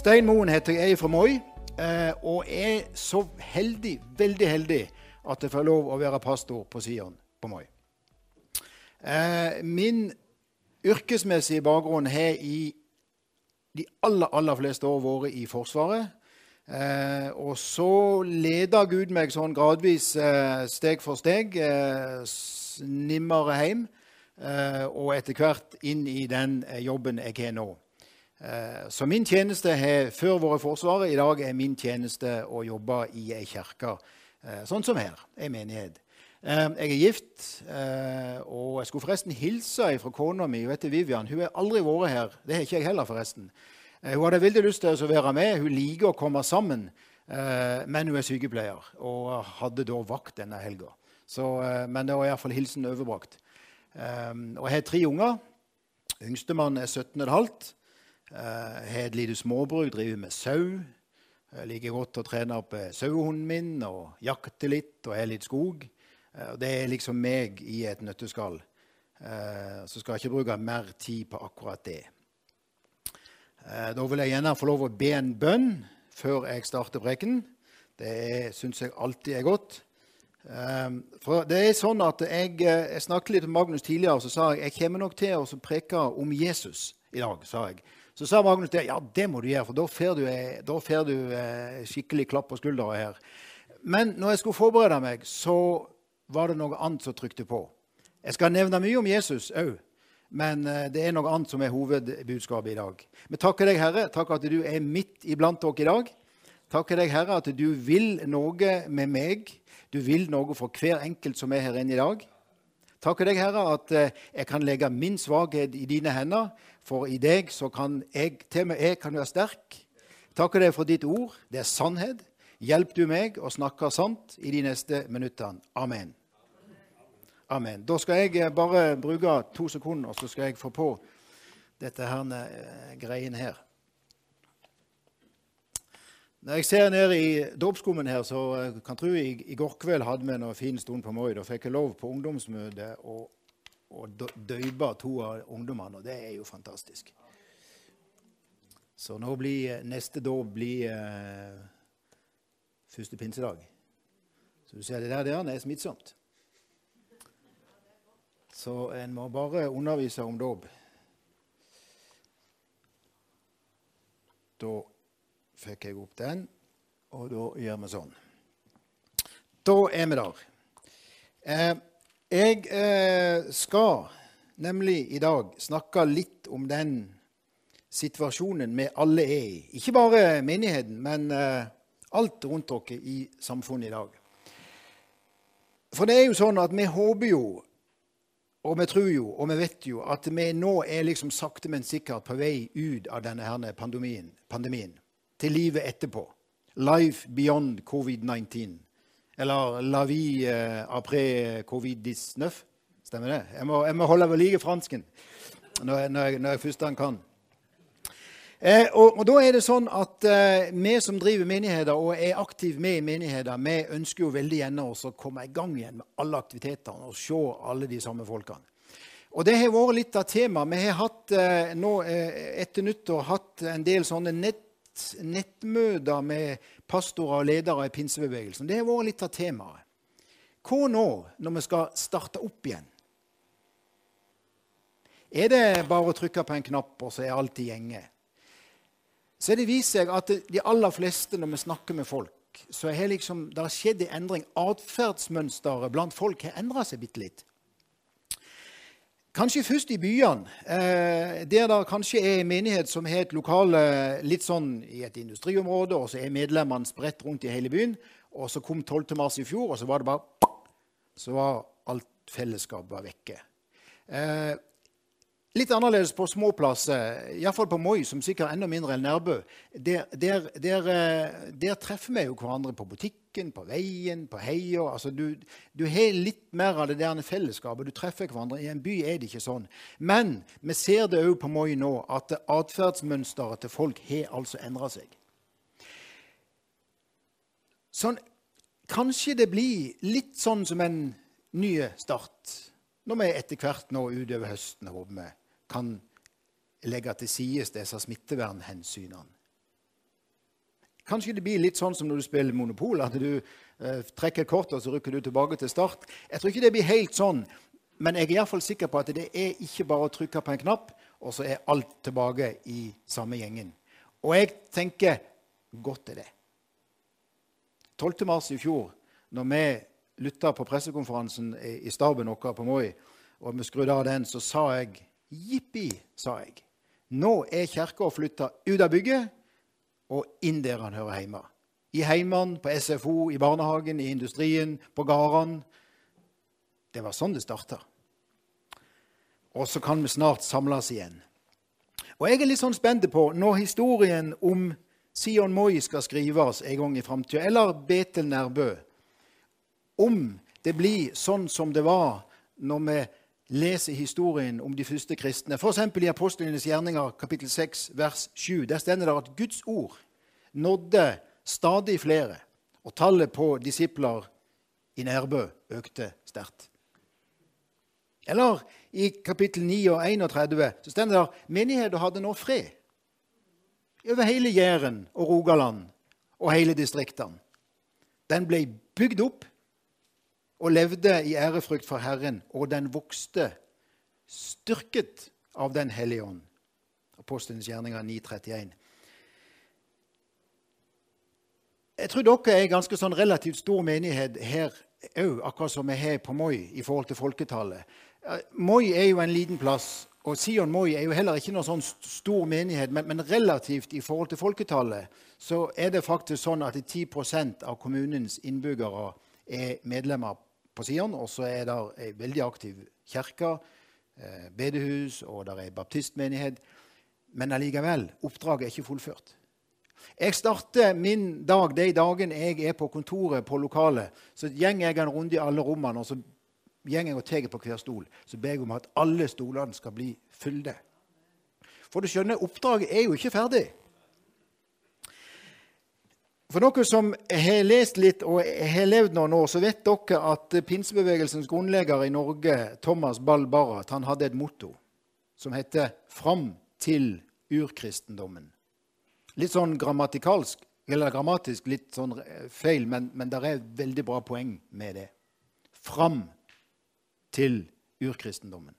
Stein Moen heter jeg, jeg er fra Moi. Og Og er så heldig, veldig heldig, at jeg får lov å være pastor på Sion på Moi. Eh, Min yrkesmessige bakgrunn har i de aller, aller fleste år vært i Forsvaret. Eh, og så leda Gud meg sånn gradvis, eh, steg for steg, eh, s- nimmere hjem. Eh, og etter hvert inn i den eh, jobben jeg har nå. Eh, så min tjeneste har før vært Forsvaret. I dag er min tjeneste å jobbe i ei kirke, eh, sånn som her, ei menighet. Eh, jeg er gift, og jeg skulle forresten hilse fra kona mi. Hun heter Vivian. Hun har aldri vært her. Det har ikke jeg heller, forresten. Hun hadde veldig lyst til å være med. Hun liker å komme sammen, men hun er sykepleier og hadde da vakt denne helga. Men det var iallfall hilsen overbrakt. Og jeg har tre unger. Yngstemann er 17,5. Uh, har et lite småbruk, driver med sau. Jeg liker godt å trene opp eh, sauehunden min og jakte litt og har litt skog. Eh, det er liksom meg i et nøtteskall. Eh, så skal jeg ikke bruke mer tid på akkurat det. Eh, da vil jeg gjerne få lov å be en bønn før jeg starter preken. Det syns jeg alltid er godt. For det er sånn at jeg, eh, jeg snakket litt med Magnus tidligere, og så sa jeg jeg kommer nok til å preke om Jesus i dag. sa jeg. Så sa Magnus det, ja, det må du gjøre, for da får du, eh, da får du eh, skikkelig klapp på skuldra her. Men når jeg skulle forberede meg, så var det noe annet som trykte på. Jeg skal nevne mye om Jesus òg, men eh, det er noe annet som er hovedbudskapet i dag. Men takker deg, Herre, takk at du er midt iblant oss i dag. Takker deg, Herre, at du vil noe med meg. Du vil noe for hver enkelt som er her inne i dag. Takker deg, Herre, at eh, jeg kan legge min svakhet i dine hender, for i deg så kan jeg, til og med jeg kan være sterk. Takker deg for ditt ord. Det er sannhet. Hjelp du meg å snakke sant i de neste minuttene. Amen. Amen. Da skal jeg eh, bare bruke to sekunder, så skal jeg få på dette her eh, greien her. Når jeg ser ned i dåpsskummen her, så eh, kan tro jeg i går kveld hadde vi en fin stund på Moi. Da fikk jeg lov på ungdomsmøtet å, å døype to av ungdommene, og det er jo fantastisk. Så nå blir neste dåp blir eh, første pinsedag. Så du ser det der, der er smittsomt. Så en må bare undervise om dåp. Fikk jeg opp den, og da gjør vi sånn. Da er vi der. Eh, jeg eh, skal nemlig i dag snakke litt om den situasjonen vi alle er i. Ikke bare menigheten, men eh, alt rundt dere i samfunnet i dag. For det er jo sånn at vi håper jo, og vi tror jo, og vi vet jo, at vi nå er liksom sakte, men sikkert på vei ut av denne pandemien, pandemien til livet etterpå. Life beyond covid-19. Eller la vie eh, après covid-19. Stemmer det? Jeg må, jeg må holde ved like fransken når jeg, når jeg, når jeg først kan. Eh, og, og da er det sånn at eh, Vi som driver menigheter og er aktive med i menigheter, vi ønsker jo veldig gjerne å komme i gang igjen med alle aktivitetene og se alle de samme folkene. Og Det har vært litt av temaet. Vi har hatt eh, nå eh, etter nyttår hatt en del sånne nett, nettmøter med pastorer og ledere i pinsebevegelsen. Det har vært litt av temaet. Hva nå når vi skal starte opp igjen? Er det bare å trykke på en knapp, og så er alt i gjenge? Så det viser seg at de aller fleste, når vi snakker med folk, så har liksom, det har skjedd en endring. Atferdsmønsteret blant folk har endra seg bitte litt. Kanskje først i byene, eh, der det kanskje er en menighet som har et lokale litt sånn i et industriområde, og så er medlemmene spredt rundt i hele byen. Og så kom 12. mars i fjor, og så var det bare Så var alt fellesskapet var vekke. Eh, Litt annerledes på små plasser, iallfall på Moi, som sikkert er enda mindre enn Nærbø. Der, der, der, eh, der treffer vi jo hverandre på butikken, på veien, på heia. Altså, du, du har litt mer av det der fellesskapet. Du treffer hverandre. I en by er det ikke sånn. Men vi ser det òg på Moi nå, at atferdsmønsteret til folk har altså endra seg. Sånn, kanskje det blir litt sånn som en ny start. Når vi etter hvert nå utover høsten håper vi kan legge til side disse smittevernhensynene. Kanskje det blir litt sånn som når du spiller Monopol, at du eh, trekker kort, og så rykker du tilbake til start. Jeg tror ikke det blir helt sånn, men jeg er iallfall sikker på at det er ikke bare å trykke på en knapp, og så er alt tilbake i samme gjengen. Og jeg tenker godt er det. 12. mars i fjor, når vi lytta på pressekonferansen i staben vår på Moi, og vi skrudde av den, så sa jeg jippi, sa jeg. Nå er kirka flytta ut av bygget og inn der han hører hjemme. I heimene, på SFO, i barnehagen, i industrien, på gårdene. Det var sånn det starta. Og så kan vi snart samles igjen. Og jeg er litt sånn spent på, når historien om Sion Moi skal skrives en gang i framtida, eller Betel Nærbø, om det blir sånn som det var når vi leser historien om de første kristne. F.eks. i Apostlenes gjerninger kapittel 6 vers 7. Der stender det at Guds ord nådde stadig flere, og tallet på disipler i Nærbø økte sterkt. Eller i kapittel 9 og 31 så stender det at menigheten hadde nå fred over hele Jæren og Rogaland og hele distriktene. Den ble bygd opp og levde i ærefrykt for Herren, og den vokste, styrket av Den hellige ånd. Apostelens gjerninger 931. Jeg tror dere er en ganske sånn relativt stor menighet her òg, akkurat som vi har på Moi i forhold til folketallet. Moi er jo en liten plass, og Sion Moi er jo heller ikke noen sånn stor menighet, men, men, relativt i forhold til folketallet så er det faktisk sånn at 10% av kommunens innbyggere er medlemmer på Sion. Og så er det ei veldig aktiv kirke, eh, bedehus, og det er baptistmenighet. Men allikevel, oppdraget er ikke fullført. Jeg starter min dag de dagene jeg er på kontoret på lokalet. Så går jeg en runde i alle rommene, og så går jeg og tar på hver stol. Så ber jeg om at alle stolene skal bli fylte. For du skjønner, oppdraget er jo ikke ferdig. For dere som har lest litt og har levd noen år, så vet dere at pinsebevegelsens grunnlegger i Norge, Thomas Ball Barrat, han hadde et motto som heter 'Fram til urkristendommen'. Litt sånn grammatikalsk, eller grammatisk litt sånn feil, men, men det er veldig bra poeng med det. Fram til urkristendommen.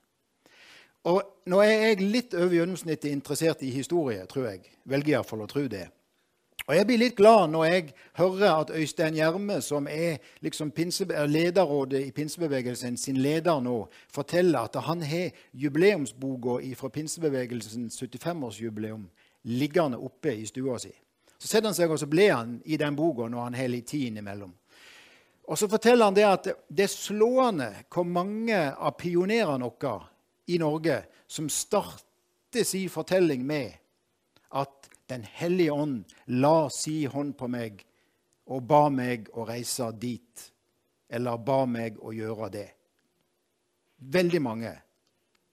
Og Nå er jeg litt over gjennomsnittet interessert i historie, tror jeg. Velger iallfall å tro det. Og Jeg blir litt glad når jeg hører at Øystein Gjerme, som er liksom lederrådet i pinsebevegelsen, sin leder nå, forteller at han har jubileumsboka fra pinsebevegelsens 75-årsjubileum liggende oppe i stua si. Så setter han seg og så ble han i den boka når han har litt tid innimellom. Og så forteller han det at det er slående hvor mange av pionerene våre i Norge som starter sin fortelling med at den hellige ånd la si hånd på meg og ba meg å reise dit, eller ba meg å gjøre det. Veldig mange.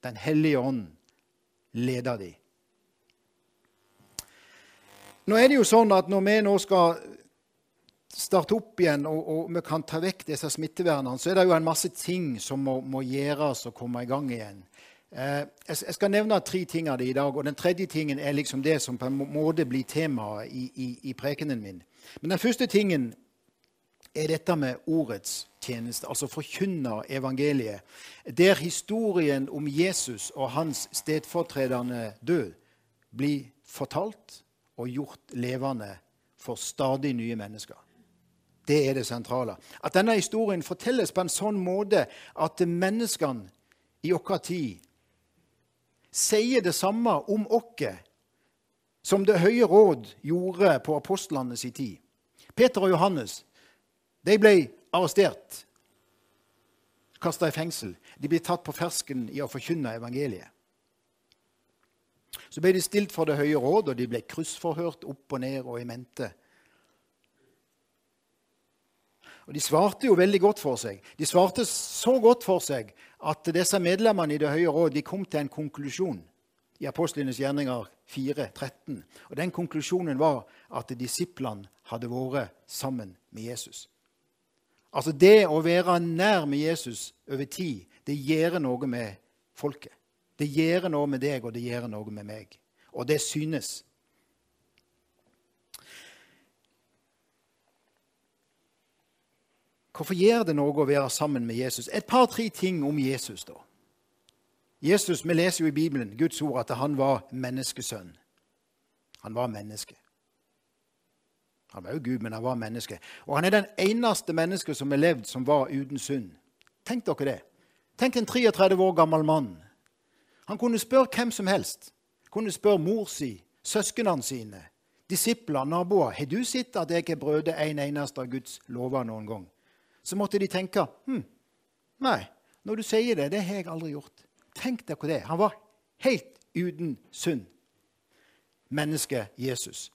Den hellige ånd leder de. Nå er det jo sånn at Når vi nå skal starte opp igjen og, og vi kan ta vekk disse smittevernene, så er det jo en masse ting som må, må gjøres og komme i gang igjen. Eh, jeg skal nevne tre ting av det i dag. og Den tredje tingen er liksom det som på en måte blir temaet i, i, i prekenen min. Men den første tingen er dette med ordets tjeneste, altså forkynne evangeliet. Der historien om Jesus og hans stedfortredende død blir fortalt og gjort levende for stadig nye mennesker. Det er det sentrale. At denne historien fortelles på en sånn måte at menneskene i vår tid sier det samme om oss som Det høye råd gjorde på apostlene sin tid. Peter og Johannes de ble arrestert, kasta i fengsel. De ble tatt på fersken i å forkynne evangeliet. Så ble de stilt for Det høye råd, og de ble kryssforhørt opp og ned og i mente. Og De svarte jo veldig godt for seg. De svarte så godt for seg at disse medlemmene i Det høye råd de kom til en konklusjon i Apostlenes gjerninger 4, 13. Og Den konklusjonen var at disiplene hadde vært sammen med Jesus. Altså Det å være nær med Jesus over tid, det gjør noe med folket. Det gjør noe med deg, og det gjør noe med meg. Og det synes. Hvorfor gjør det noe å være sammen med Jesus? Et par-tre ting om Jesus, da. Jesus, Vi leser jo i Bibelen Guds ord at han var menneskesønn. Han var menneske. Han var jo Gud, men han var menneske. Og han er den eneste mennesket som har levd som var uten synd. Tenk dere det. Tenk en 33 år gammel mann. Han kunne spørre hvem som helst. Han kunne spørre mor si, søsknene sine, disipler, naboer. Har du sett at jeg har brødet en eneste av Guds lover noen gang? Så måtte de tenke hm, nei, når du sier det, det har jeg aldri gjort. Tenk deg hvor det. Han var helt uten synd. Mennesket Jesus.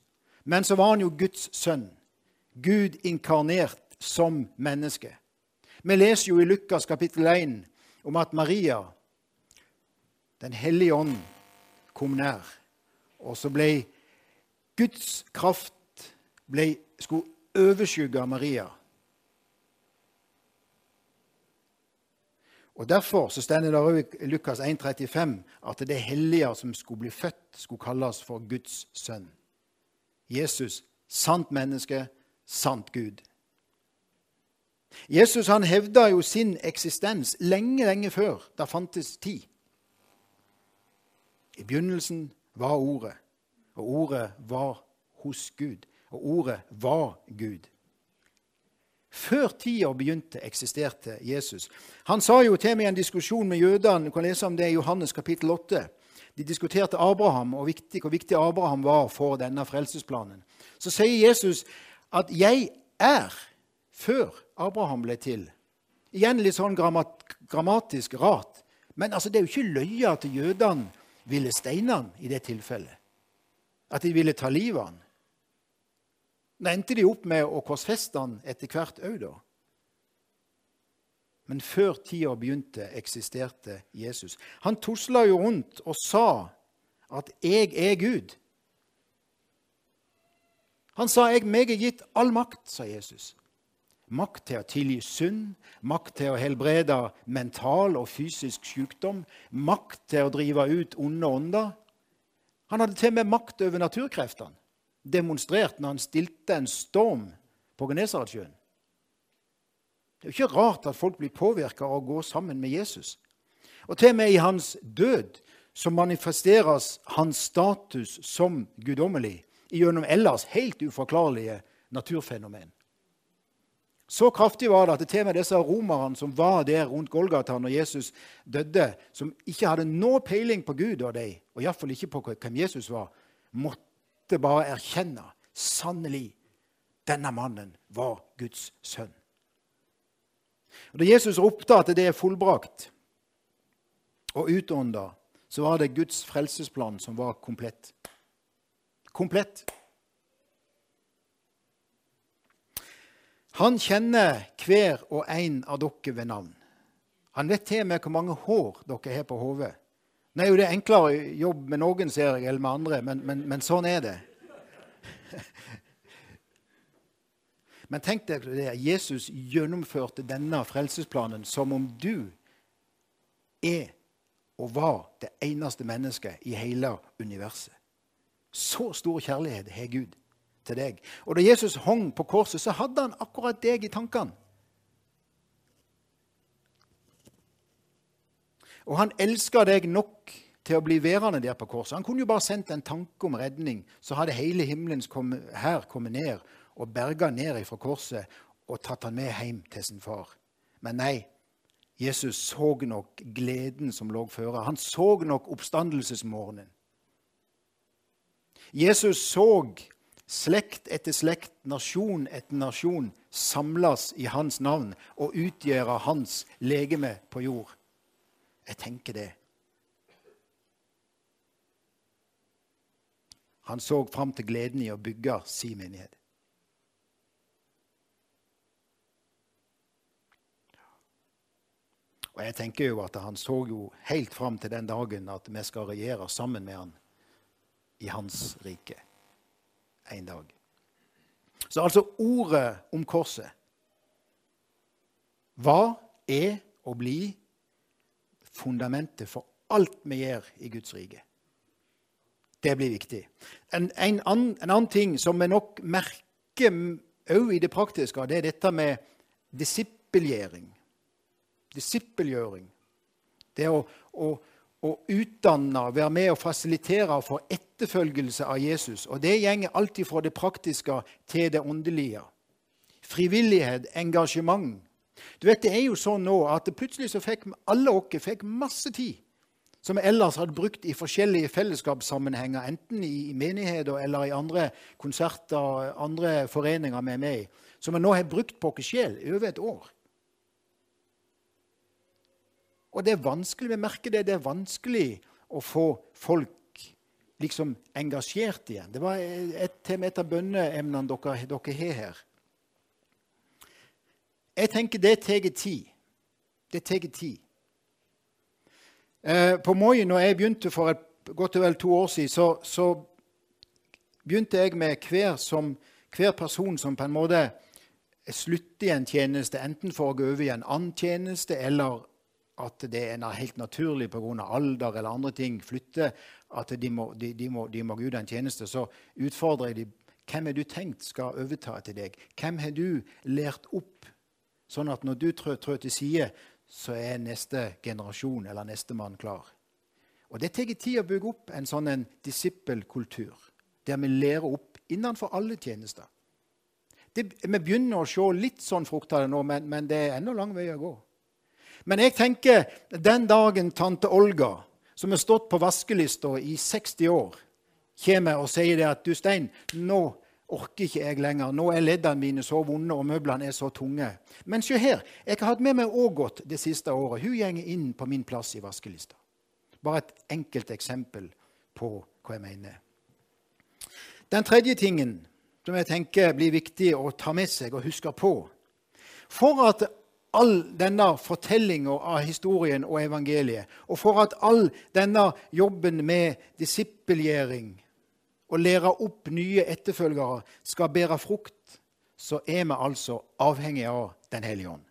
Men så var han jo Guds sønn. Gud inkarnert som menneske. Vi leser jo i Lukas kapittel 1 om at Maria, Den hellige ånd, kom nær. Og så ble Guds kraft ble, skulle overskygge Maria. Og Derfor så stender det i Lukas 1,35 at det hellige som skulle bli født, skulle kalles for Guds sønn. Jesus, sant menneske, sant Gud. Jesus han hevda jo sin eksistens lenge, lenge før det fantes tid. I begynnelsen var Ordet, og Ordet var hos Gud. Og Ordet var Gud. Før tida begynte, eksisterte Jesus. Han sa jo til meg i en diskusjon med jødene, du kan lese om det i Johannes kapittel 8. De diskuterte Abraham og viktig, hvor viktig Abraham var for denne frelsesplanen. Så sier Jesus at 'jeg er' før Abraham ble til. Igjen litt sånn grammatisk rart. Men altså, det er jo ikke løye at jødene ville steine han i det tilfellet. At de ville ta livet av han. Nå endte de opp med å korsfeste han etter hvert òg, da. Men før tida begynte, eksisterte Jesus. Han tusla jo rundt og sa at 'jeg er Gud'. Han sa 'jeg meg er gitt all makt', sa Jesus. Makt til å tilgi synd, makt til å helbrede mental og fysisk sykdom, makt til å drive ut onde ånder. Han hadde til og med makt over naturkreftene, demonstrert når han stilte en storm på Genesaretsjøen. Det er jo ikke rart at folk blir påvirka av å gå sammen med Jesus. Og til og med i hans død så manifesteres hans status som guddommelig gjennom ellers helt uforklarlige naturfenomen. Så kraftig var det at til og med disse romerne som var der rundt Golgata når Jesus døde, som ikke hadde noe peiling på Gud og dem, og iallfall ikke på hvem Jesus var, måtte bare erkjenne sannelig denne mannen var Guds sønn. Og Da Jesus ropte at det er fullbrakt, og utånda, så var det Guds frelsesplan som var komplett. Komplett. Han kjenner hver og en av dere ved navn. Han vet til og med hvor mange hår dere har på hodet. Nå er jo det enklere jobb med noen, ser jeg, eller med andre, men, men, men sånn er det. Men tenk deg det, Jesus gjennomførte denne frelsesplanen som om du er og var det eneste mennesket i hele universet. Så stor kjærlighet har Gud til deg. Og da Jesus hang på korset, så hadde han akkurat deg i tankene. Og han elska deg nok til å bli værende der på korset. Han kunne jo bare sendt en tanke om redning, så hadde hele himmelens hær kommet ned og berga ned fra korset og tatt han med hjem til sin far. Men nei, Jesus så nok gleden som lå føre. Han så nok oppstandelsesmorgenen. Jesus så slekt etter slekt, nasjon etter nasjon samles i hans navn og utgjøre hans legeme på jord. Jeg tenker det. Han så fram til gleden i å bygge sin menighet. Og jeg tenker jo at han så jo helt fram til den dagen at vi skal regjere sammen med han i hans rike en dag. Så altså ordet om korset var, er og blir fundamentet for alt vi gjør i Guds rike. Det blir viktig. En, en, annen, en annen ting som vi nok merker òg i det praktiske, det er dette med disippelgjøring. Disippelgjøring. Det å, å, å utdanne, være med og fasilitere for etterfølgelse av Jesus. Og det gjenger alltid fra det praktiske til det åndelige. Frivillighet, engasjement. Du vet, Det er jo sånn nå at plutselig så fikk alle oss fikk masse tid som vi ellers hadde brukt i forskjellige fellesskapssammenhenger, enten i menigheter eller i andre konserter, andre foreninger vi er med i, som vi nå har brukt på oss sjøl over et år. Og det er vanskelig, vi merker det, det er vanskelig å få folk liksom engasjert igjen. Det var et, et av bønneemnene dere, dere har her. Jeg tenker det tar tid. Det tar tid. Eh, på Moi, når jeg begynte for et, godt og vel to år siden, så, så begynte jeg med hver, som, hver, person som på en måte slutter i en tjeneste, enten for å gå over i en annen tjeneste, eller at det er helt naturlig pga. alder eller andre ting flytter, at de må, de, de, må, de må gå ut av en tjeneste, så utfordrer jeg dem. Hvem har du tenkt skal overta til deg? Hvem har du lært opp, sånn at når du trør, trø til side, så er neste generasjon eller nestemann klar. Og Det tar tid å bygge opp en sånn en disippelkultur, der vi lærer opp innenfor alle tjenester. Det, vi begynner å se litt sånn frukt av det nå, men, men det er ennå lang vei å gå. Men jeg tenker den dagen tante Olga, som har stått på vaskelista i 60 år, kommer og sier det at du Stein, nå orker ikke jeg lenger. Nå er leddene mine så vonde, og møblene er så tunge. Men se her, jeg har hatt med meg Ågot det siste året. Hun går inn på min plass i vaskelista. Bare et enkelt eksempel på hva jeg mener. Den tredje tingen som jeg tenker blir viktig å ta med seg og huske på For at all denne fortellinga av historien og evangeliet, og for at all denne jobben med disippelgjøring og lære opp nye etterfølgere skal bære frukt, så er vi altså avhengige av Den hellige ånd.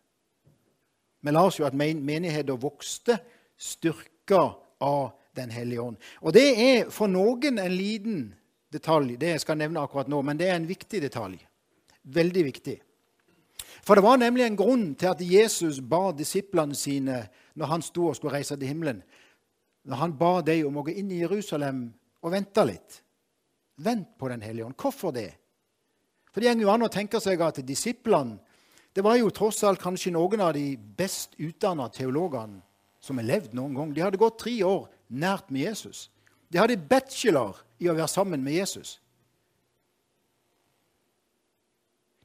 Vi lar oss jo at menigheten vokste, styrka av Den hellige ånd. Og det er for noen en liten detalj, det jeg skal nevne akkurat nå, men det er en viktig detalj. Veldig viktig. For det var nemlig en grunn til at Jesus ba disiplene sine når han sto og skulle reise til himmelen, når han ba dem om å gå inn i Jerusalem og vente litt. Vent på Den hellige ånd. Hvorfor det? For Det går jo an å tenke seg at disiplene det var jo tross alt kanskje noen av de best utdanna teologene som har levd noen gang. De hadde gått tre år nært med Jesus. De hadde bachelor i å være sammen med Jesus.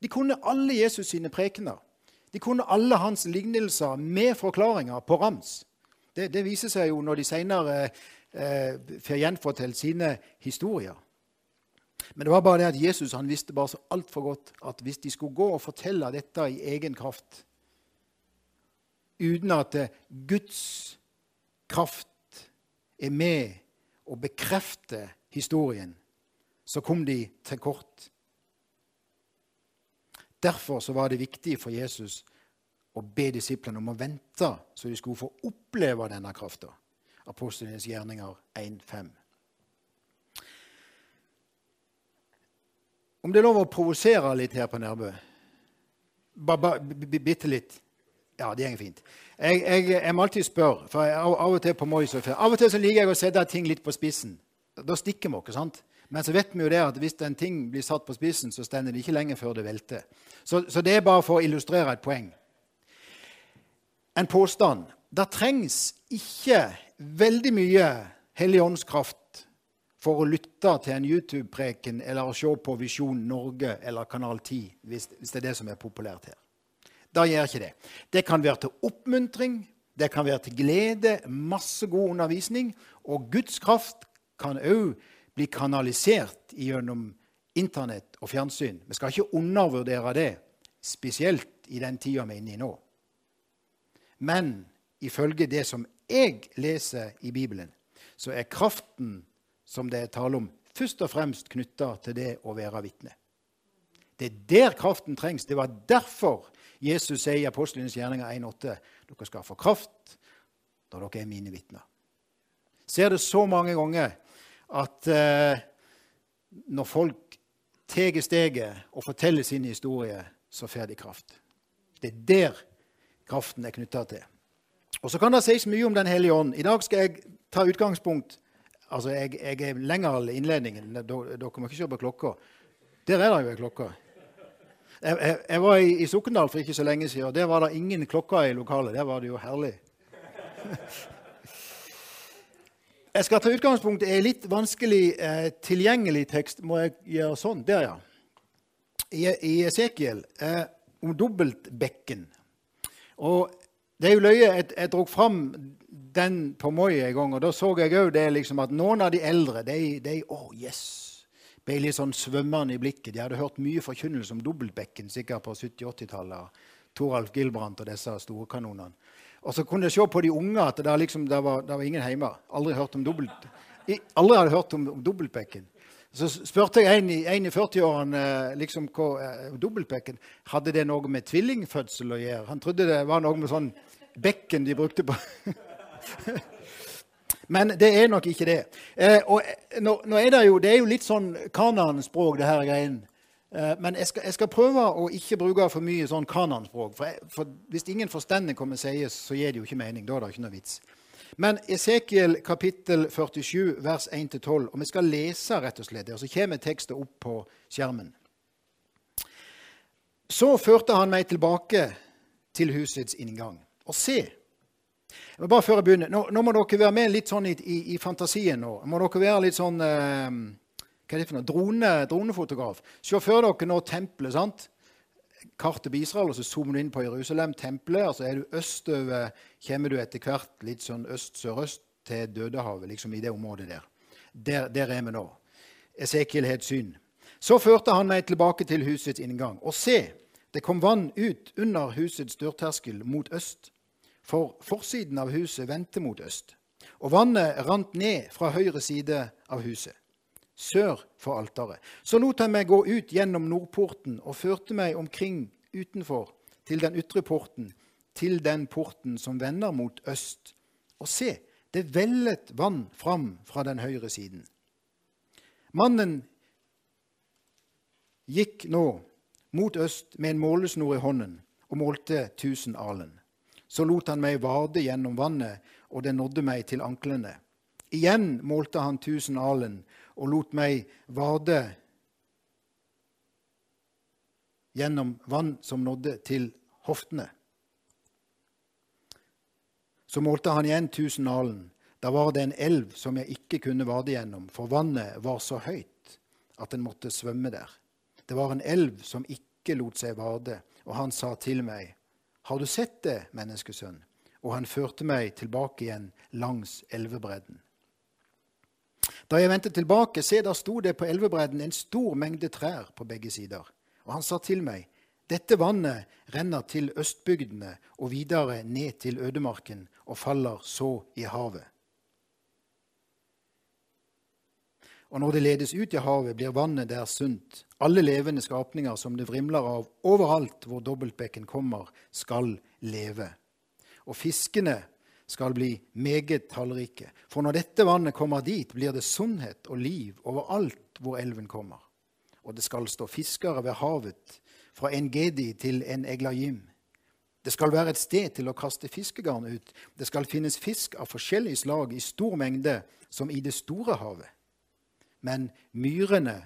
De kunne alle Jesus sine prekener. De kunne alle hans lignelser med forklaringer på rams. Det, det viser seg jo når de senere eh, får gjenfortalt sine historier. Men det var bare det at Jesus han visste bare så altfor godt at hvis de skulle gå og fortelle dette i egen kraft, uten at Guds kraft er med og bekrefter historien, så kom de til kort. Derfor så var det viktig for Jesus å be disiplene om å vente, så de skulle få oppleve denne krafta. Apostlenes gjerninger 1.5. Om det er lov å provosere litt her på Nærbø? Bitte litt. Ja, det går fint. Jeg, jeg, jeg, må alltid spørre, for jeg, av, av, og til på Moi Av og til så liker jeg å sette ting litt på spissen. Da stikker vi oss. sant? Men så vet vi jo det at hvis en ting blir satt på spissen, så stender det ikke lenge før det velter. Så, så, det er bare for å illustrere et poeng. En påstand. Det trengs ikke veldig mye Helligåndskraft for å lytte til en YouTube-preken eller å se på Visjon Norge eller Kanal 10, hvis, hvis, det er det som er populært her. Da gjør ikke det. Det kan være til oppmuntring, det kan være til glede, masse god undervisning. Og Guds kraft kan òg bli kanalisert gjennom Internett og fjernsyn. Vi skal ikke undervurdere det, spesielt i den tida vi er inne i nå. Men ifølge det som jeg leser i Bibelen, så er kraften som det er tale om, først og fremst knytta til det å være vitne. Det er der kraften trengs. Det var derfor Jesus sier i Apostlenes gjerninger 1,8.: Dere skal få kraft når dere er mine vitner. Ser det så mange ganger at eh, når folk tar steget og forteller sin historie, så får de kraft. Det er der kraften er knytta til. Og Så kan det sies mye om Den hellige ånd. I dag skal jeg ta utgangspunkt Altså, jeg, jeg er lenger innledningen. Dere må ikke se på klokka. Der er det jo ei klokke. Jeg, jeg, jeg, var i, i Sokndal for ikke så lenge siden, og der var det ingen klokker i lokalet. Der var det jo herlig. Jeg skal ta utgangspunkt i en litt vanskelig eh, tilgjengelig tekst. Må jeg gjøre sånn? Der, ja. I, i Esekiel eh, om dobbeltbekken. Og det er jo løye. Jeg, jeg dro fram den på Moi en gang, og da så jeg òg liksom at noen av de eldre de, de oh yes, ble litt sånn svømmende i blikket. De hadde hørt mye forkynnelse om dobbeltbekken sikkert på 70-80-tallet. Toralf Gilbrandt og disse store kanonene. Og så kunne jeg se på de unge at det, liksom, det, var, det var, ingen hjemme. Aldri, hørt om dobbelt, aldri hadde hørt om, om dobbeltbekken. Så spurte jeg en i, i 40-årene liksom, hva eh, dobbeltbekken Hadde det noe med tvillingfødsel å gjøre? Han trodde det var noe med sånn bekken de brukte på Men det er nok ikke det. Eh, og eh, nå, nå, er det, jo, det er jo litt sånn kananspråk, det her greien. Eh, men jeg skal, jeg skal, prøve å ikke bruke for mye sånn kananspråk. For, for, hvis ingen forstender hva vi sier, så gir det jo ikke mening. Da er det ikke noe vits. Men Esekiel kapittel 47, vers 1-12. Og vi skal lese, rett og slett. Og så kommer teksten opp på skjermen. Så førte han meg tilbake til husets inngang. Og se men bare før jeg begynner, nå, nå, må dere være med litt sånn i, i, i fantasien. nå. Må dere være litt sånn eh, hva er det for noe? Drone, dronefotograf. Se for dere nå tempelet. sant? Kartet på Israel, og så zoomer du inn på Jerusalem, tempelet. og så er du østover, kommer du etter hvert litt sånn øst-sørøst til Dødehavet, liksom i det området der. Der, der er vi nå. Esekiel har et syn. Så førte han meg tilbake til husets inngang. Og se, det kom vann ut under husets dørterskel mot øst. For forsiden av huset vendte mot øst. Og vannet rant ned fra høyre side av huset sør for alteret. Så lot han meg gå ut gjennom nordporten og førte meg omkring utenfor til den ytre porten, til den porten som vender mot øst. Og se, det vellet vann fram fra den høyre siden. Mannen gikk nå mot øst med en målesnor i hånden og målte tusen alen. Så lot han meg vade gjennom vannet, og det nådde meg til anklene. Igjen målte han tusen alen og lot meg vade gjennom vann som nådde til hoftene. Så målte han igjen tusen alen. Da var det en elv som jeg ikke kunne vade gjennom, for vannet var så høyt at en måtte svømme der. Det var en elv som ikke lot seg vade, og han sa til meg, Har du sett det, menneskesønn? Og han førte meg tilbake igjen langs elvebredden. Da jeg vendte tilbake, se, der sto det på elvebredden en stor mengde trær på begge sider. Og han sa til meg, dette vannet renner til østbygdene og videre ned til ødemarken og faller så i havet. Og når det ledes ut i havet, blir vannet der sunt. Alle levende skapninger som det vrimler av overalt hvor dobbeltbekken kommer, skal leve. Og fiskene skal bli meget tallrike. For når dette vannet kommer dit, blir det sunnhet og liv overalt hvor elven kommer. Og det skal stå fiskere ved havet, fra en gedi til en eglajim. Det skal være et sted til å kaste fiskegarn ut. Det skal finnes fisk av forskjellig slag i stor mengde, som i det store havet. Men myrene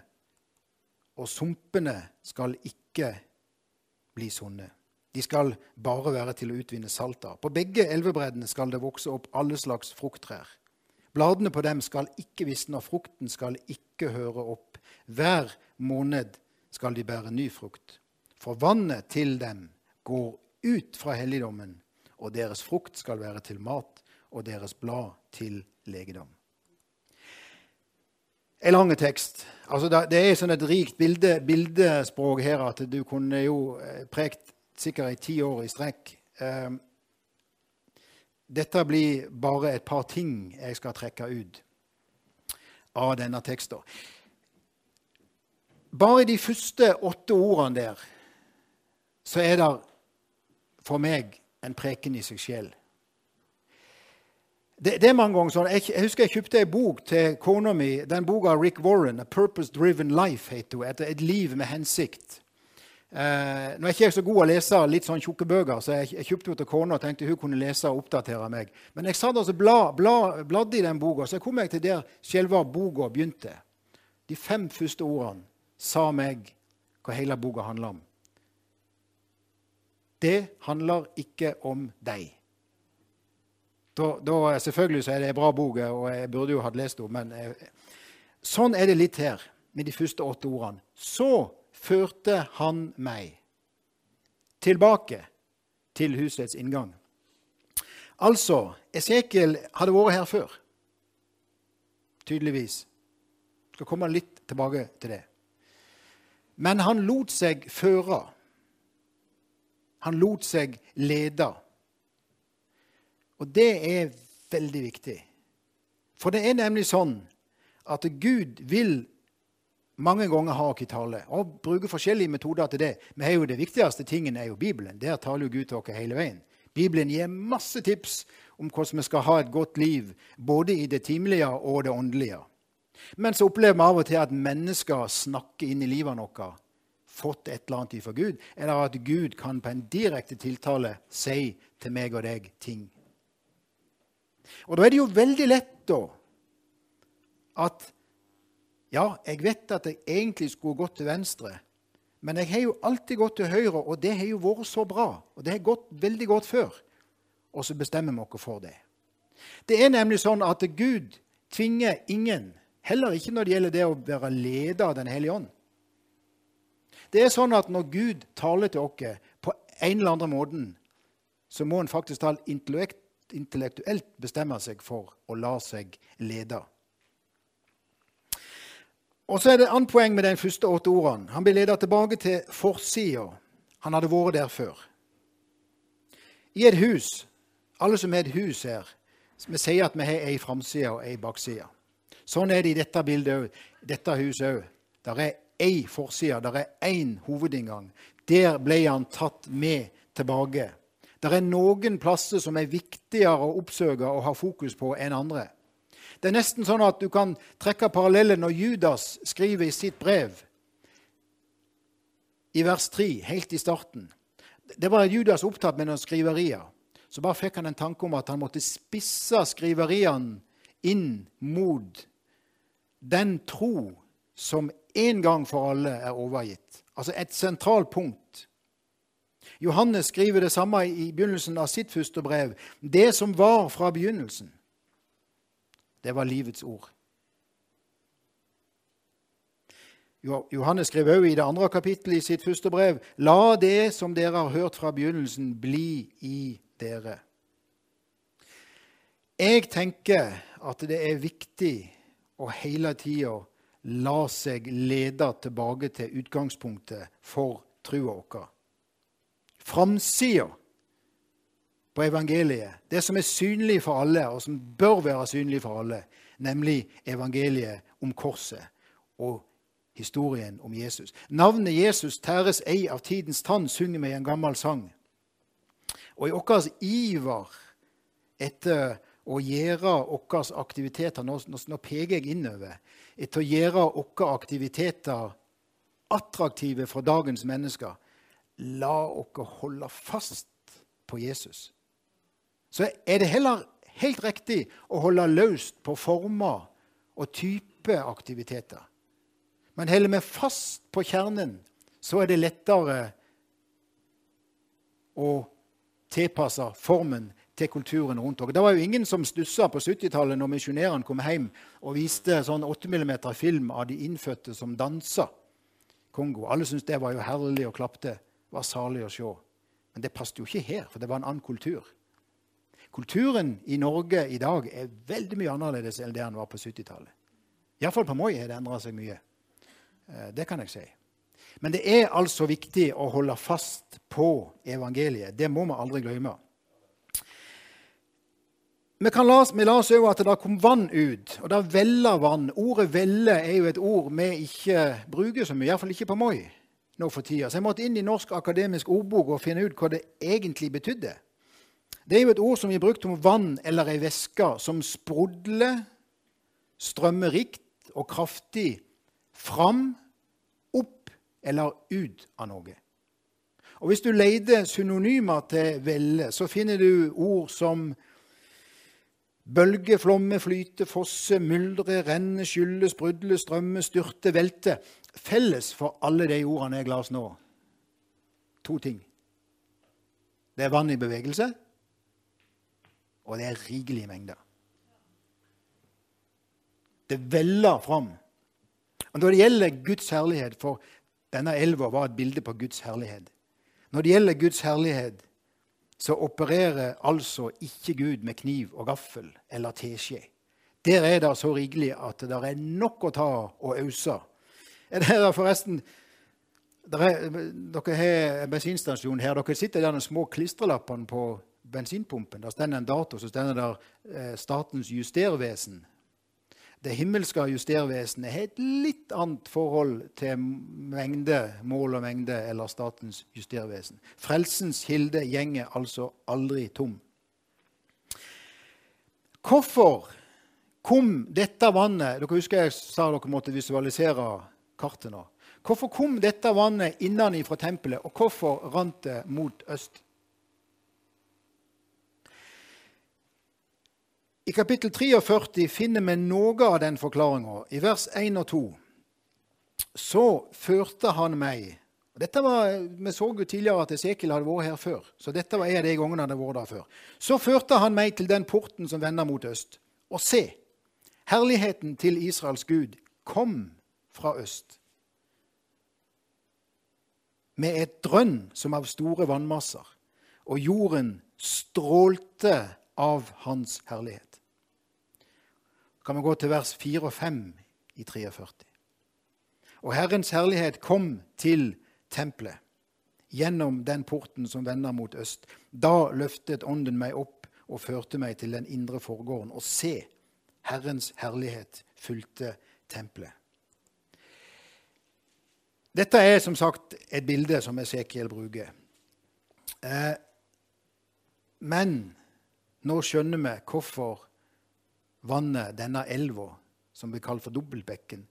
og sumpene skal ikke bli sunne. De skal bare være til å utvinne salt av. På begge elvebreddene skal det vokse opp alle slags frukttrær. Bladene på dem skal ikke visne, og frukten skal ikke høre opp. Hver måned skal de bære ny frukt. For vannet til dem går ut fra helligdommen, og deres frukt skal være til mat, og deres blad til legedom. En lang tekst. Altså det er sånn et rikt bilde, bildespråk her at du kunne jo eh, prekt sikkert i ti år i strekk. Ehm, dette blir bare et par ting jeg skal trekke ut av denne teksten. Bare de første åtte ordene der så er det for meg en preken i seg selv. Det, det, er mange ganger sånn. Jeg, jeg husker jeg kjøpte en bok til kona mi. Den boka av Rick Warren, 'A Purpose Driven Life', heter hun. Etter et liv med hensikt. Eh, nå er ikke jeg så god å lese litt sånn tjukke bøker, så jeg, jeg kjøpte henne til kona og tenkte hun kunne lese og oppdatere meg. Men jeg satt altså bla, bla, bladde i den boka, så jeg kom jeg til der selve boka begynte. De fem første ordene sa meg hva hele boka handler om. Det handler ikke om deg. Da, da, selvfølgelig så er det en bra bok, og jeg burde jo hatt lest den. Men jeg, sånn er det litt her med de første åtte ordene. Så førte han meg tilbake til husets inngang. Altså, Esekiel hadde vært her før. Tydeligvis. Jeg skal komme litt tilbake til det. Men han lot seg føre. Han lot seg lede. Og det er veldig viktig. For det er nemlig sånn at Gud vil mange ganger ha oss i tale, og bruker forskjellige metoder til det. Men det viktigste tingen er jo Bibelen. Der taler jo Gud til oss hele veien. Bibelen gir masse tips om hvordan vi skal ha et godt liv, både i det timelige og det åndelige. Men så opplever vi av og til at mennesker snakker inn i livet vårt, fått et eller annet ifra Gud, eller at Gud kan på en direkte tiltale si til meg og deg ting. Og da er det jo veldig lett da at ja, jeg vet at jeg egentlig skulle gått til venstre, men jeg har jo alltid gått til høyre, og det har jo vært så bra. Og det har gått veldig godt før. Og så bestemmer vi oss for det. Det er nemlig sånn at Gud tvinger ingen, heller ikke når det gjelder det å være leder av Den hellige ånd. Det er sånn at når Gud taler til oss på en eller annen måte, så må en faktisk intellektuelt bestemme seg for å la seg lede. Og så er det et annet poeng med de første åtte ordene. Han blir ledet tilbake til forsida. Han hadde vært der før. I et hus, alle som er et hus her, vi sier at vi har ei framside og ei bakside. Sånn er det i dette bildet òg. Dette huset òg. Der er ei forside, der er én hovedinngang. Der ble han tatt med tilbake. Det er noen plasser som er viktigere å oppsøke og ha fokus på enn andre. Det er nesten sånn at du kan trekke parallellen når Judas skriver i sitt brev i vers 3, helt i starten. Det var Judas opptatt med noen skriverier. Så bare fikk han en tanke om at han måtte spisse skriveriene inn mot den tro som en gang for alle er overgitt. Altså et sentralt punkt. Johannes skriver det samme i begynnelsen av sitt første brev. Det som var fra begynnelsen. Det var livets ord. Johannes skrev også i det andre kapittelet i sitt første brev.: La det som dere har hørt fra begynnelsen, bli i dere. Jeg tenker at det er viktig å hele tida la seg lede tilbake til utgangspunktet for trua vår. Framsida på evangeliet, det som er synlig for alle, og som bør være synlig for alle, nemlig evangeliet om korset og historien om Jesus. Navnet Jesus tæres ei av tidens tann, synger vi i en gammel sang. Og i vår iver etter å gjøre våre aktiviteter Nå, nå peker jeg innover. Etter å gjøre våre aktiviteter attraktive for dagens mennesker. La oss holde fast på Jesus så er det heller helt riktig å holde løst på former og type aktiviteter. Men holder vi fast på kjernen, så er det lettere å tilpasse formen til kulturen rundt oss. Det var jo ingen som stussa på 70-tallet når misjonærene kom hjem og viste sånn 8 mm film av de innfødte som dansa Kongo. Alle syntes det var jo herlig og klapte. Var salig å se. Men det passet jo ikke her, for det var en annen kultur. Kulturen i Norge i dag er veldig mye annerledes enn det den var på 70-tallet. Iallfall på Moi har det endra seg mye. Eh, det kan jeg si. Men det er altså viktig å holde fast på evangeliet. Det må vi aldri glemme. Vi, kan la, vi la oss òg at det kom vann ut, og det veller vann. Ordet 'velle' er jo et ord vi ikke bruker så mye, iallfall ikke på Moi nå for tida. Så jeg måtte inn i Norsk akademisk ordbok og finne ut hva det egentlig betydde. Det er jo et ord som vi brukte om vann eller ei væske som sprudler, strømmer rikt og kraftig fram, opp eller ut av noe. Og Hvis du leter synonymer til velle, så finner du ord som bølge, flomme, flyte, fosse, myldre, renne, skylle, sprudle, strømme, styrte, velte. Felles for alle de ordene jeg las nå, to ting. Det er vann i bevegelse, og det er rikelige mengder. Det veller fram. Og Når det gjelder Guds herlighet, for denne elva var et bilde på Guds herlighet Når det gjelder Guds herlighet, så opererer altså ikke Gud med kniv og gaffel eller teskje. Der er det så rikelig at det er nok å ta og ause. Det er forresten er, Dere har en bensinstasjon her. Dere sitter der med små klistrelappene på bensinpumpen. Der står en dato, så står det eh, Statens justervesen. Det himmelske justervesenet har et litt annet forhold til mengde, mål og mengde eller statens justervesen. Frelsens kilde gjenger altså aldri tom. Hvorfor kom dette vannet Dere husker jeg sa dere måtte visualisere kartet nå. Hvorfor kom dette vannet innenfra tempelet, og hvorfor rant det mot øst? I kapittel 43 finner vi noe av den forklaringa. I vers 1 og 2 så førte han meg dette var, Vi så jo tidligere at Esekiel hadde vært her før. så dette var en av de gangene han hadde vært der før. Så førte han meg til den porten som vender mot øst. Og se, herligheten til Israels Gud kom fra øst. Med et drønn som av store vannmasser, og jorden strålte av hans herlighet kan vi gå til vers 4 og 5 i 43. Og Herrens herlighet kom til tempelet gjennom den porten som vender mot øst. Da løftet Ånden meg opp og førte meg til den indre forgården. Og se, Herrens herlighet fulgte tempelet. Dette er som sagt et bilde som Esekiel bruker. Eh, men nå skjønner vi hvorfor vannet, denne elva, som blir kalt for Dobbeltbekken,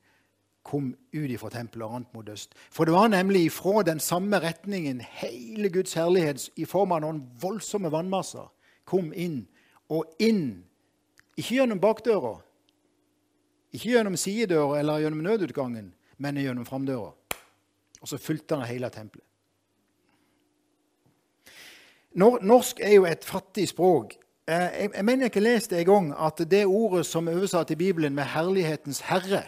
kom ut ifra tempelet og rant mot øst. For det var nemlig ifra den samme retningen hele Guds herlighet i form av noen voldsomme vannmasser kom inn, og inn ikke gjennom bakdøra, ikke gjennom sidedøra eller gjennom nødutgangen, men gjennom framdøra. Og så fulgte han hele tempelet. Norsk er jo et fattig språk Eh, jeg, jeg mener ikke leste en gang at det ordet som er oversatt i Bibelen med 'herlighetens herre',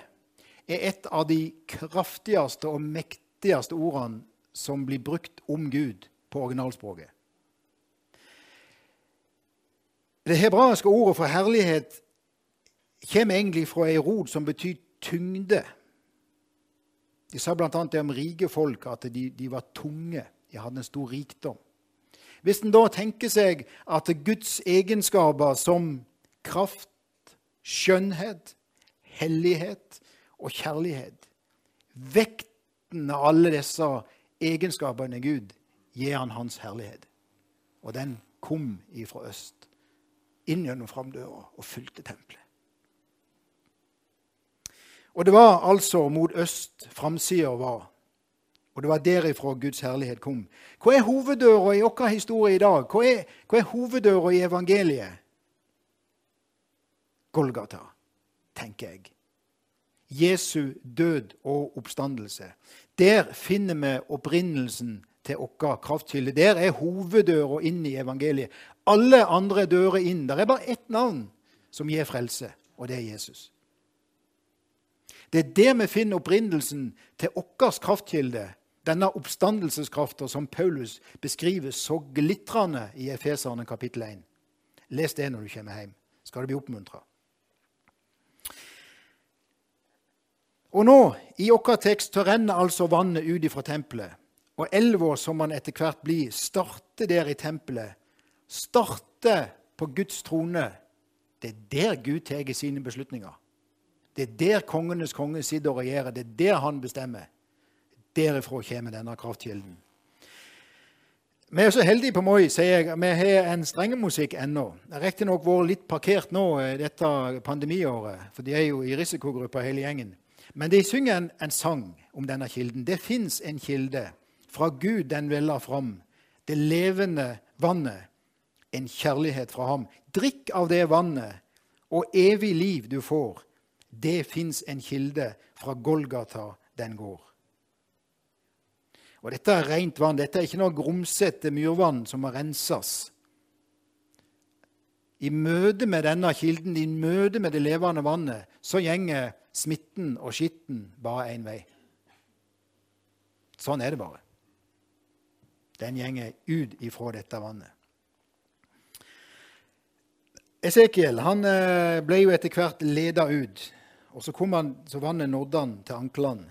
er et av de kraftigste og mektigste ordene som blir brukt om Gud på originalspråket. Det hebraiske ordet for herlighet kommer egentlig fra ei rot som betyr tyngde. De sa bl.a. det om rike folk, at de, de var tunge. De hadde en stor rikdom. Hvis en da tenker seg at Guds egenskaper som kraft, skjønnhet, hellighet og kjærlighet Vekten av alle disse egenskapene Gud gir han hans herlighet. Og den kom ifra øst, inn gjennom framdøra og fulgte tempelet. Og det var altså mot øst framsida var. Og det var derifra Guds herlighet kom. Hva er hoveddøra i vår historie i dag? Hva er, hva er hoveddøra i evangeliet? Golgata, tenker jeg. Jesu død og oppstandelse. Der finner vi opprinnelsen til vår kraftkilde. Der er hoveddøra inn i evangeliet. Alle andre dører inn. Der er bare ett navn som gir frelse, og det er Jesus. Det er der vi finner opprinnelsen til vår kraftkilde, denne oppstandelseskrafta som Paulus beskriver så glitrende i Efeserne kapittel 1. Les det når du kommer hjem. Skal du bli oppmuntra. Og nå, i vår tekst, så renner altså vannet ut ifra tempelet. Og elva, som man etter hvert blir, starter der i tempelet. Starter på Guds trone. Det er der Gud tar sine beslutninger. Det er der kongenes konge sitter og regjerer. Det er der han bestemmer. Derifra kommer denne kraftkilden. Vi er så heldige på Moi, sier jeg. Vi har en strengemusikk ennå. Riktignok vært litt parkert nå eh, dette pandemiåret, for de er jo i risikogruppa hele gjengen. Men de synger en, en sang om denne kilden. Det fins en kilde fra Gud den veller fram, det levende vannet, en kjærlighet fra ham. Drikk av det vannet, og evig liv du får. Det fins en kilde fra Golgata den går. Og Dette er rent vann. Dette er ikke noe grumsete myrvann som må renses. I møte med denne kilden, i møte med det levende vannet, så gjenger smitten og skitten bare én vei. Sånn er det bare. Den gjenger ut ifra dette vannet. Esekiel han eh, ble jo etter hvert leda ut, og så, kom han, så vannet nådde han til anklene.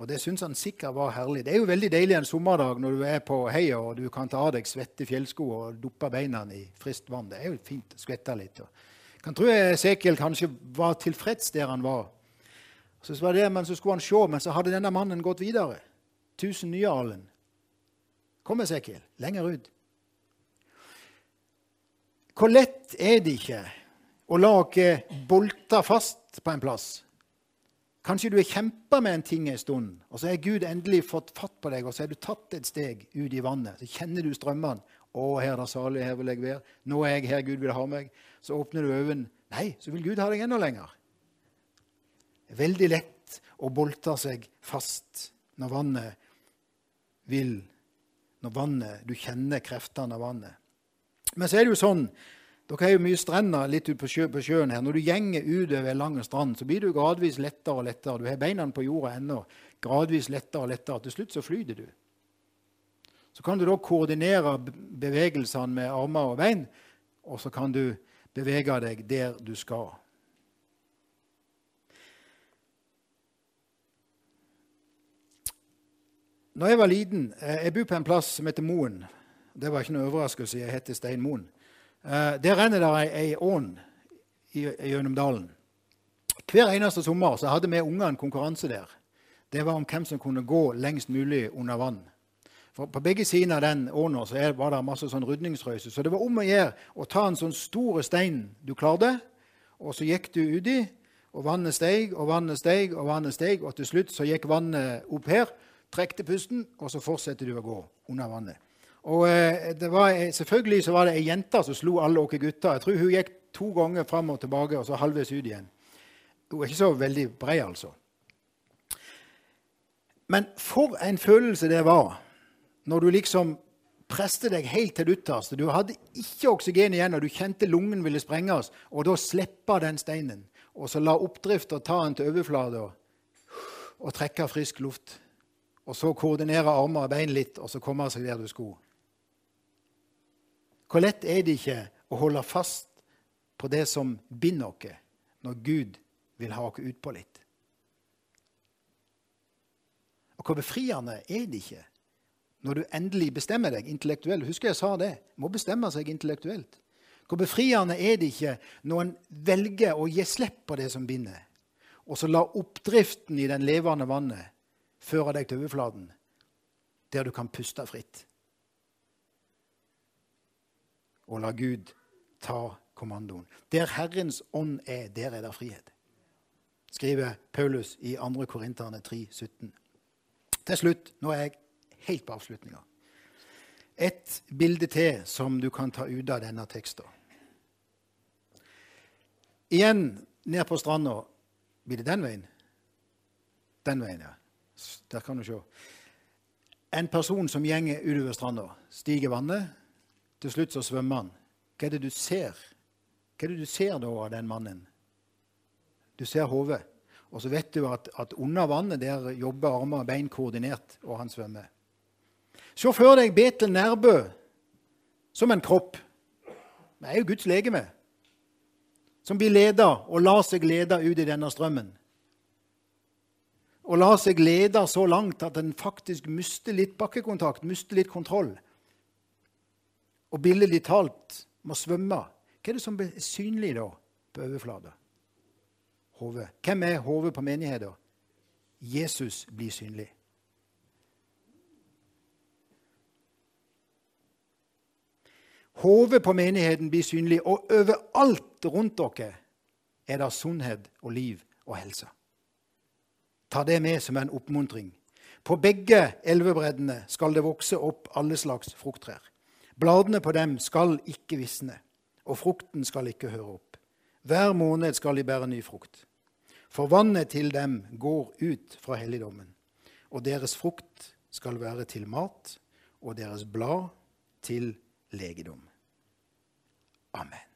Og Det syns han sikkert var herlig. Det er jo veldig deilig en sommerdag når du er på heia og du kan ta av deg svette fjellsko og duppe beina i friskt vann. Det er jo fint å skvette litt. Jeg kan tro Esekiel kanskje var tilfreds der han var. Så var det, men så skulle han se, men så hadde denne mannen gått videre. Tusen nye alen. Kom, Esekiel, lenger ut. Hvor lett er det ikke å la oss bolte fast på en plass? Kanskje du har kjempa med en ting en stund, og så har Gud endelig fått fatt på deg, og så har du tatt et steg ut i vannet. Så kjenner du strømmene. 'Å, her er det salig, her vil jeg være.' 'Nå er jeg her Gud vil ha meg.' Så åpner du øynene. Nei, så vil Gud ha deg enda lenger. Det er veldig lett å bolte seg fast når vannet vil Når vannet, du kjenner kreftene av vannet. Men så er det jo sånn dere har jo mye strender litt ut på, sjø, på, sjøen her. Når du gjenger utover lange lang strand, så blir du gradvis lettere og lettere. Du har beina på jorda ennå. Gradvis lettere og lettere. Til slutt så flyter du. Så kan du da koordinere bevegelsene med armer og bein, og så kan du bevege deg der du skal. Når jeg var liten eh, Jeg bor på en plass som heter Moen. Det var ikke noe overraskelse. Jeg heter Stein Moen. Uh, der renner det ei ån gjennom dalen. Hver eneste sommer så hadde vi unger en konkurranse der. Det var om hvem som kunne gå lengst mulig under vann. For På begge sider av den åna var det masse sånn rydningsrøyse. Så det var om å gjøre å ta en sånn stor stein du klarte, og så gikk du uti, og vannet steg og vannet steg, og vannet steg, og til slutt så gikk vannet opp her, trekte pusten, og så fortsetter du å gå under vannet. Og eh, var, eh, Selvfølgelig så var det ei jente som slo alle oss gutter. Jeg tror hun gikk to ganger fram og tilbake, og så halvveis ut igjen. Hun er ikke så veldig brei, altså. Men for en følelse det var når du liksom preste deg helt til det ytterste. Du hadde ikke oksygen igjen, og du kjente lungen ville sprenges. Og da slippe den steinen, og så la oppdrifta ta den til overflata og trekke frisk luft. Og så koordinere armer og bein litt, og så komme seg der du skulle. Hvor lett er det ikke å holde fast på det som binder oss, når Gud vil ha oss utpå litt? Og hvor befriende er det ikke når du endelig bestemmer deg intellektuelt? Husker jeg sa det. Må bestemme seg intellektuelt. Hvor befriende er det ikke når en velger å gi slipp på det som binder, og så la oppdriften i den levende vannet føre deg til overflaten, der du kan puste fritt? Og la Gud ta kommandoen. Der Herrens ånd er, der er det frihet, skriver Paulus i 2. Korinterne 3, 17. Til slutt, nå er jeg helt på avslutninga, et bilde til som du kan ta ut av denne teksten. Igjen ned på stranda. Blir det den veien? Den veien, ja. Der kan du se. En person som gjenger utover stranda, stiger vannet, til slutt så svømmer han. Hva er det du ser? Hva er det du ser da av den mannen? Du ser hodet. Og så vet du at, at, under vannet der jobber armer og bein koordinert, og han svømmer. Se for deg Betel Nærbø som en kropp. Vi er jo Guds legeme. Som blir leda og lar seg lede ut i denne strømmen. Og lar seg lede så langt at den faktisk mister litt bakkekontakt, mister litt kontroll og billedlig talt må svømme, hva er det som blir synlig da på overflata? Hvem er hodet på menigheten? Jesus blir synlig. Hodet på menigheten blir synlig, og overalt rundt dere er det sunnhet og liv og helse. Ta det med som en oppmuntring. På begge elvebreddene skal det vokse opp alle slags frukttrær. Bladene på dem skal ikke visne, og frukten skal ikke høre opp. Hver måned skal de bære ny frukt. For vannet til dem går ut fra helligdommen, og deres frukt skal være til mat, og deres blad til legedom. Amen.